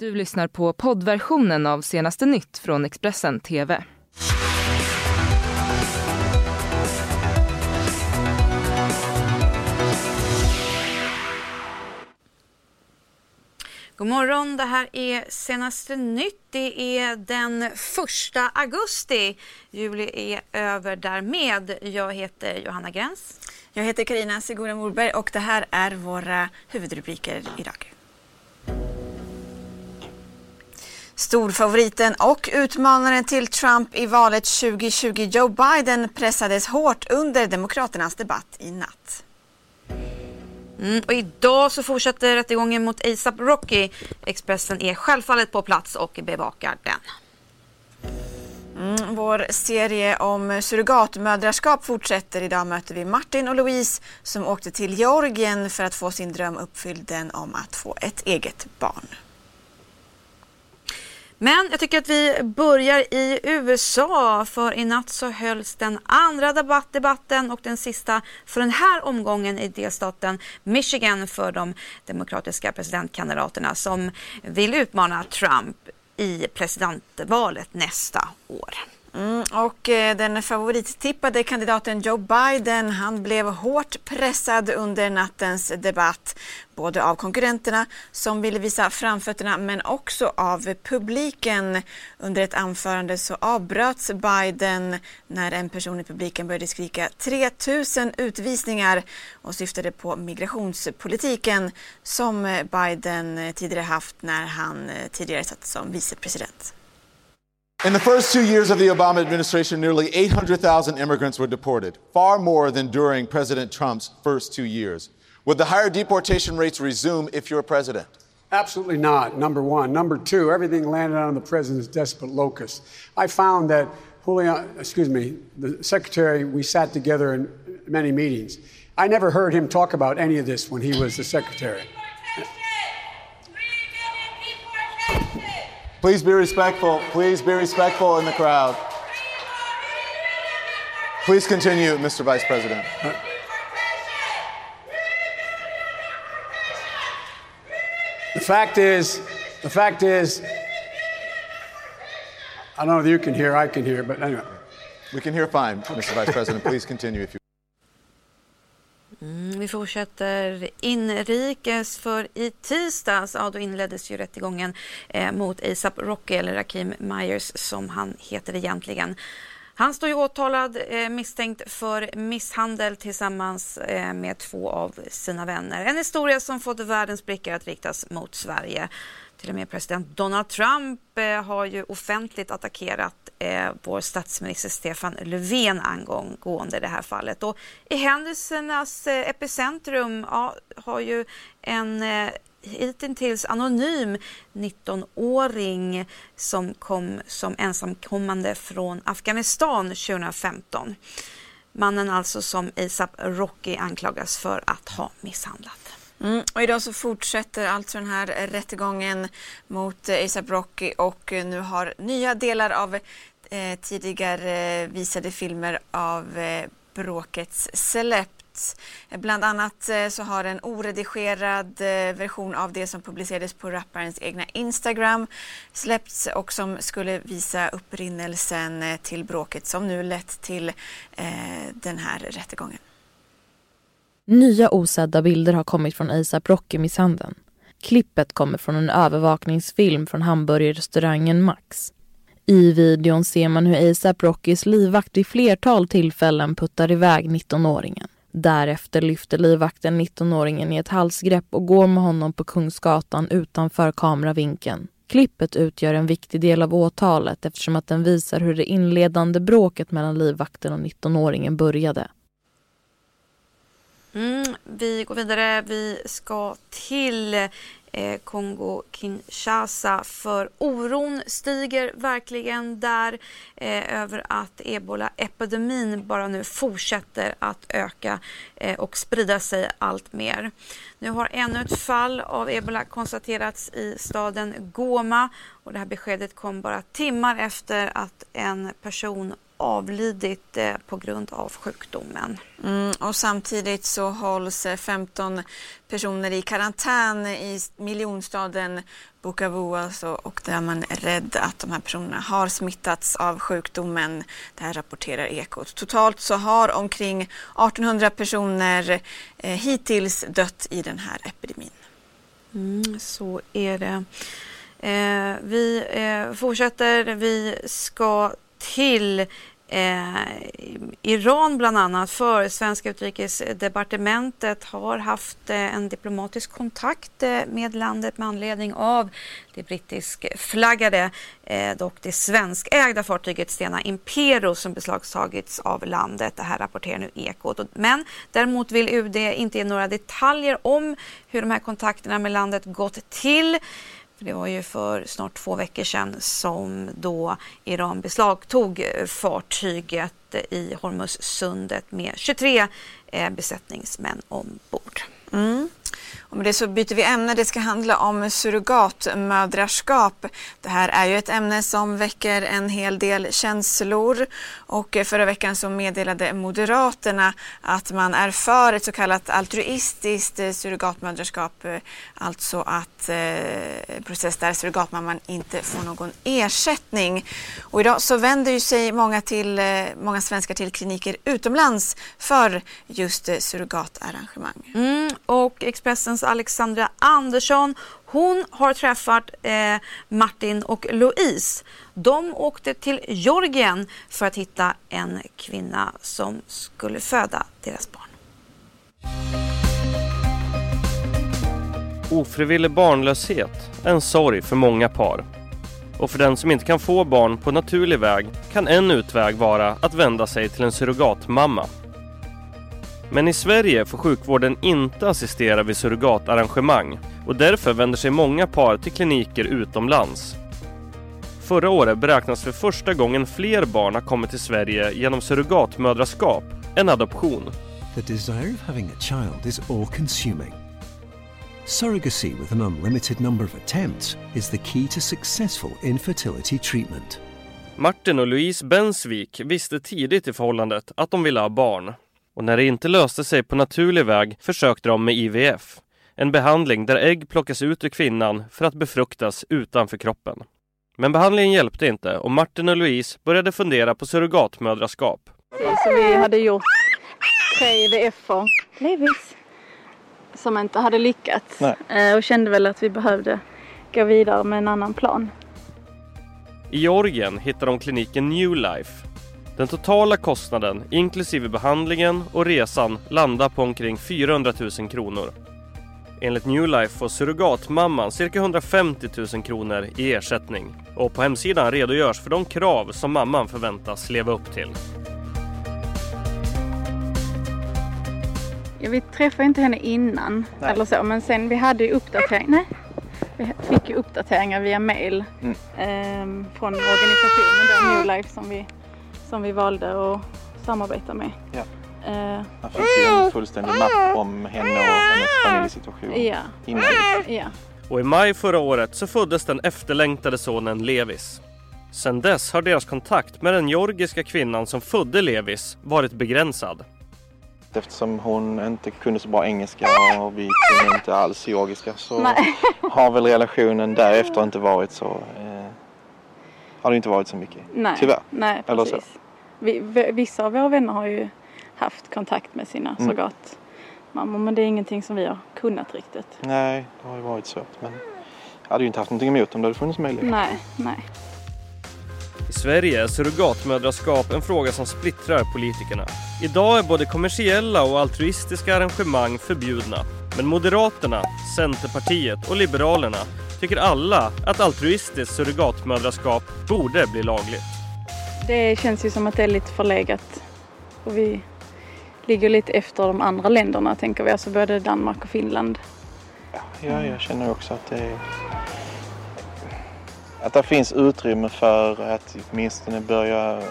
Du lyssnar på poddversionen av senaste nytt från Expressen TV. God morgon, det här är senaste nytt. Det är den första augusti. Juli är över därmed. Jag heter Johanna Gräns. Jag heter Karina Sigura Morberg och det här är våra huvudrubriker idag. Storfavoriten och utmanaren till Trump i valet 2020, Joe Biden, pressades hårt under Demokraternas debatt i natt. Mm, och idag så fortsätter rättegången mot ASAP Rocky. Expressen är självfallet på plats och bevakar den. Mm, vår serie om surrogatmödraskap fortsätter. Idag möter vi Martin och Louise som åkte till Georgien för att få sin dröm uppfylld, den om att få ett eget barn. Men jag tycker att vi börjar i USA för i natt så hölls den andra debatt debatten och den sista för den här omgången i delstaten Michigan för de demokratiska presidentkandidaterna som vill utmana Trump i presidentvalet nästa år. Mm, och eh, den favorittippade kandidaten Joe Biden han blev hårt pressad under nattens debatt. Både av konkurrenterna som ville visa framfötterna men också av publiken. Under ett anförande så avbröts Biden när en person i publiken började skrika 3000 utvisningar och syftade på migrationspolitiken som Biden eh, tidigare haft när han eh, tidigare satt som vicepresident. In the first two years of the Obama administration, nearly 800,000 immigrants were deported, far more than during President Trump's first two years. Would the higher deportation rates resume if you're president? Absolutely not, number one. Number two, everything landed on the president's desperate locus. I found that Julian, excuse me, the secretary, we sat together in many meetings. I never heard him talk about any of this when he was the secretary. Please be respectful. Please be respectful in the crowd. Please continue, Mr. Vice President. The fact is, the fact is, I don't know if you can hear, I can hear, but anyway. We can hear fine, Mr. Vice President. Please continue if you Mm, vi fortsätter inrikes för i tisdags, ja då inleddes ju rättegången eh, mot ASAP Rocky eller Rakim Myers som han heter egentligen. Han står ju åtalad eh, misstänkt för misshandel tillsammans eh, med två av sina vänner. En historia som fått världens blickar att riktas mot Sverige. Till och med president Donald Trump eh, har ju offentligt attackerat eh, vår statsminister Stefan Löfven angående det här fallet. Och I händelsernas eh, epicentrum ja, har ju en eh, hittills anonym 19-åring som kom som ensamkommande från Afghanistan 2015. Mannen alltså som ASAP Rocky anklagas för att ha misshandlat. Mm, och idag så fortsätter alltså den här rättegången mot eh, ASAP Rocky och eh, nu har nya delar av eh, tidigare visade filmer av eh, bråkets släppts. Bland annat eh, så har en oredigerad eh, version av det som publicerades på rapparens egna Instagram släppts och som skulle visa upprinnelsen till bråket som nu lett till eh, den här rättegången. Nya osedda bilder har kommit från ASAP Rocky-misshandeln. Klippet kommer från en övervakningsfilm från hamburgerrestaurangen Max. I videon ser man hur ASAP Rockys livvakt vid flertal tillfällen puttar iväg 19-åringen. Därefter lyfter livvakten 19-åringen i ett halsgrepp och går med honom på Kungsgatan utanför kameravinkeln. Klippet utgör en viktig del av åtalet eftersom att den visar hur det inledande bråket mellan livvakten och 19-åringen började. Mm, vi går vidare. Vi ska till eh, Kongo-Kinshasa för oron stiger verkligen där eh, över att ebola-epidemin bara nu fortsätter att öka eh, och sprida sig allt mer. Nu har ännu ett fall av ebola konstaterats i staden Goma och det här beskedet kom bara timmar efter att en person avlidit eh, på grund av sjukdomen. Mm, och samtidigt så hålls 15 personer i karantän i miljonstaden Bukavu alltså, och där man är rädd att de här personerna har smittats av sjukdomen. Det här rapporterar Ekot. Totalt så har omkring 1800 personer eh, hittills dött i den här epidemin. Mm, så är det. Eh, vi eh, fortsätter. Vi ska till Eh, Iran bland annat, för svenska utrikesdepartementet har haft eh, en diplomatisk kontakt eh, med landet med anledning av det brittiskflaggade, eh, dock det svenskägda fartyget Stena Impero som beslagtagits av landet. Det här rapporterar nu Ekot. Men däremot vill UD inte ge några detaljer om hur de här kontakterna med landet gått till. För det var ju för snart två veckor sedan som då Iran beslagtog fartyget i Hormuzsundet med 23 eh, besättningsmän ombord. Mm. Och med det så byter vi ämne. Det ska handla om surrogatmödraskap. Det här är ju ett ämne som väcker en hel del känslor och eh, förra veckan så meddelade Moderaterna att man är för ett så kallat altruistiskt eh, surrogatmödraskap, eh, alltså att eh, process där surrogatmamman inte får någon ersättning. Och idag så vänder ju sig många, till, många svenskar till kliniker utomlands för just surrogatarrangemang. Mm, och Expressens Alexandra Andersson hon har träffat eh, Martin och Louise. De åkte till Georgien för att hitta en kvinna som skulle föda deras barn. Ofrivillig barnlöshet är en sorg för många par. Och för den som inte kan få barn på naturlig väg kan en utväg vara att vända sig till en surrogatmamma. Men i Sverige får sjukvården inte assistera vid surrogatarrangemang och därför vänder sig många par till kliniker utomlands. Förra året beräknas för första gången fler barn har kommit till Sverige genom surrogatmödraskap än adoption. The desire of having a child is all consuming. Surrogacy with an unlimited number of attempts is the key to successful infertility treatment. Martin och Louise Bensvik visste tidigt i förhållandet att de ville ha barn. Och när det inte löste sig på naturlig väg försökte de med IVF. En behandling där ägg plockas ut ur kvinnan för att befruktas utanför kroppen. Men behandlingen hjälpte inte och Martin och Louise började fundera på surrogatmödraskap. Så vi hade gjort tre IVF-er, som inte hade lyckats. Nej. Och kände väl att vi behövde gå vidare med en annan plan. I Georgien hittade de kliniken New Life. Den totala kostnaden, inklusive behandlingen och resan, landar på omkring 400 000 kronor. Enligt New Life får surrogatmamman cirka 150 000 kronor i ersättning. Och på hemsidan redogörs för de krav som mamman förväntas leva upp till. Ja, vi träffade inte henne innan nej. eller så, men sen vi hade ju uppdatering. Nej, vi fick ju uppdateringar via mail mm. eh, från organisationen då, New Life som vi, som vi valde att samarbeta med. Ja. Eh, Man fick ju en fullständig mapp om henne och hennes familjesituation ja. innan. Ja. Och i maj förra året så föddes den efterlängtade sonen Levis. Sedan dess har deras kontakt med den georgiska kvinnan som födde Levis varit begränsad. Eftersom hon inte kunde så bra engelska och vi kunde inte alls georgiska så Nej. har väl relationen därefter inte varit så... Har det inte varit så mycket. Nej. Tyvärr. Nej, precis. Eller så. Vi, vissa av våra vänner har ju haft kontakt med sina mm. surrogatmammor men det är ingenting som vi har kunnat riktigt. Nej, det har ju varit svårt men jag hade ju inte haft någonting emot om det hade funnits möjlighet. Nej, nej. I Sverige är surrogatmödraskap en fråga som splittrar politikerna. Idag är både kommersiella och altruistiska arrangemang förbjudna. Men Moderaterna, Centerpartiet och Liberalerna tycker alla att altruistiskt surrogatmödraskap borde bli lagligt. Det känns ju som att det är lite förlegat. Och vi ligger lite efter de andra länderna tänker vi, alltså både Danmark och Finland. Ja, jag känner också att det är att det finns utrymme för att åtminstone börja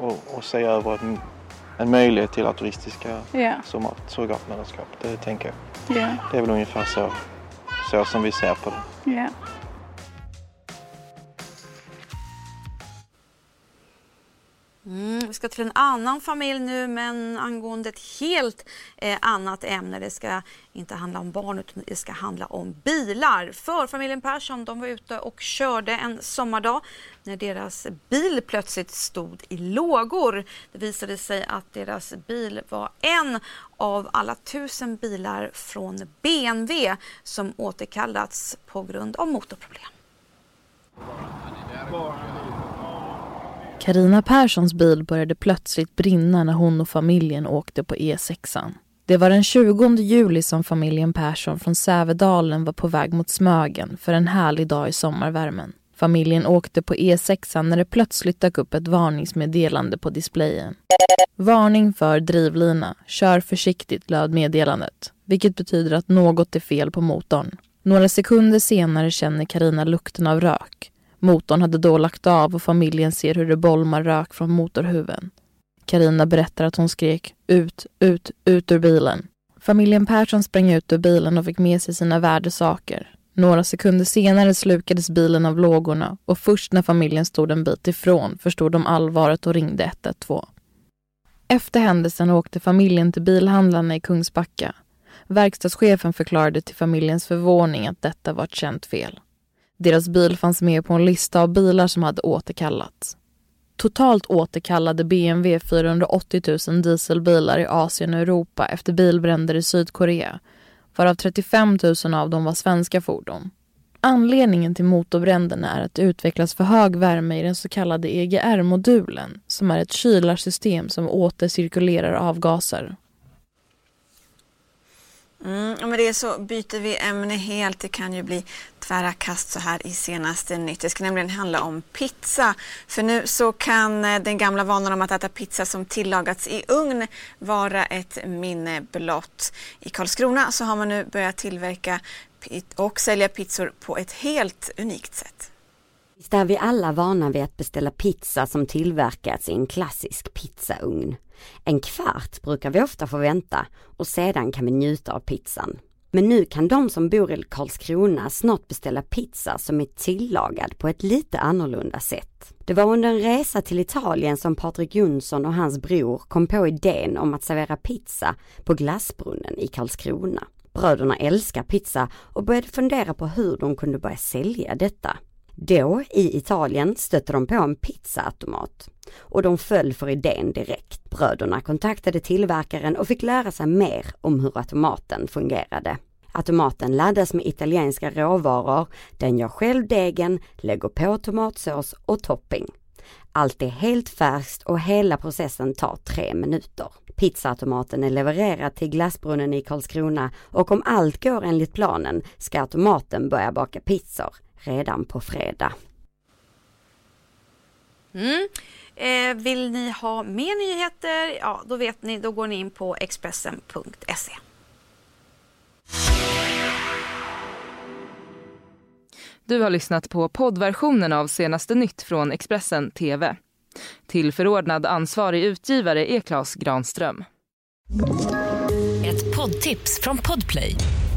och, och se över en, en möjlighet till altruistiska yeah. surrogatmödraskap. Det tänker jag. Yeah. Det är väl ungefär så, så som vi ser på det. Yeah. Vi ska till en annan familj nu, men angående ett helt eh, annat ämne. Det ska inte handla om barn, utan det ska handla om bilar. För familjen Persson de var ute och körde en sommardag när deras bil plötsligt stod i lågor. Det visade sig att deras bil var en av alla tusen bilar från BMW som återkallats på grund av motorproblem. Karina Perssons bil började plötsligt brinna när hon och familjen åkte på E6. Det var den 20 juli som familjen Persson från Sävedalen var på väg mot Smögen för en härlig dag i sommarvärmen. Familjen åkte på E6 när det plötsligt dök upp ett varningsmeddelande på displayen. Varning för drivlina. Kör försiktigt löd meddelandet. Vilket betyder att något är fel på motorn. Några sekunder senare känner Karina lukten av rök. Motorn hade då lagt av och familjen ser hur det bolmar rök från motorhuven. Karina berättar att hon skrek ut, ut, ut ur bilen. Familjen Persson sprang ut ur bilen och fick med sig sina värdesaker. Några sekunder senare slukades bilen av lågorna och först när familjen stod en bit ifrån förstod de allvaret och ringde 112. Efter händelsen åkte familjen till bilhandlarna i Kungsbacka. Verkstadschefen förklarade till familjens förvåning att detta var ett känt fel. Deras bil fanns med på en lista av bilar som hade återkallats. Totalt återkallade BMW 480 000 dieselbilar i Asien och Europa efter bilbränder i Sydkorea varav 35 000 av dem var svenska fordon. Anledningen till motorbränderna är att det utvecklas för hög värme i den så kallade EGR-modulen som är ett kylarsystem som återcirkulerar avgaser. Mm, med det så byter vi ämne helt. Det kan ju bli tvära kast så här i senaste nytt. Det ska nämligen handla om pizza. För nu så kan eh, den gamla vanan om att äta pizza som tillagats i ugn vara ett minne blott. I Karlskrona så har man nu börjat tillverka och sälja pizzor på ett helt unikt sätt. Visst är vi alla vana vid att beställa pizza som tillverkats i en klassisk pizzaugn. En kvart brukar vi ofta få vänta och sedan kan vi njuta av pizzan. Men nu kan de som bor i Karlskrona snart beställa pizza som är tillagad på ett lite annorlunda sätt. Det var under en resa till Italien som Patrik Jonsson och hans bror kom på idén om att servera pizza på Glassbrunnen i Karlskrona. Bröderna älskar pizza och började fundera på hur de kunde börja sälja detta. Då, i Italien, stötte de på en pizzaautomat och de föll för idén direkt. Bröderna kontaktade tillverkaren och fick lära sig mer om hur automaten fungerade. Automaten laddas med italienska råvaror, den gör själv degen, lägger på tomatsås och topping. Allt är helt färskt och hela processen tar tre minuter. Pizzaautomaten är levererad till Glassbrunnen i Karlskrona och om allt går enligt planen ska automaten börja baka pizzor redan på fredag. Mm. Eh, vill ni ha mer nyheter? Ja, då vet ni, då går ni in på Expressen.se. Du har lyssnat på poddversionen av senaste nytt från Expressen TV. Till förordnad ansvarig utgivare är Klas Granström. Ett poddtips från Podplay.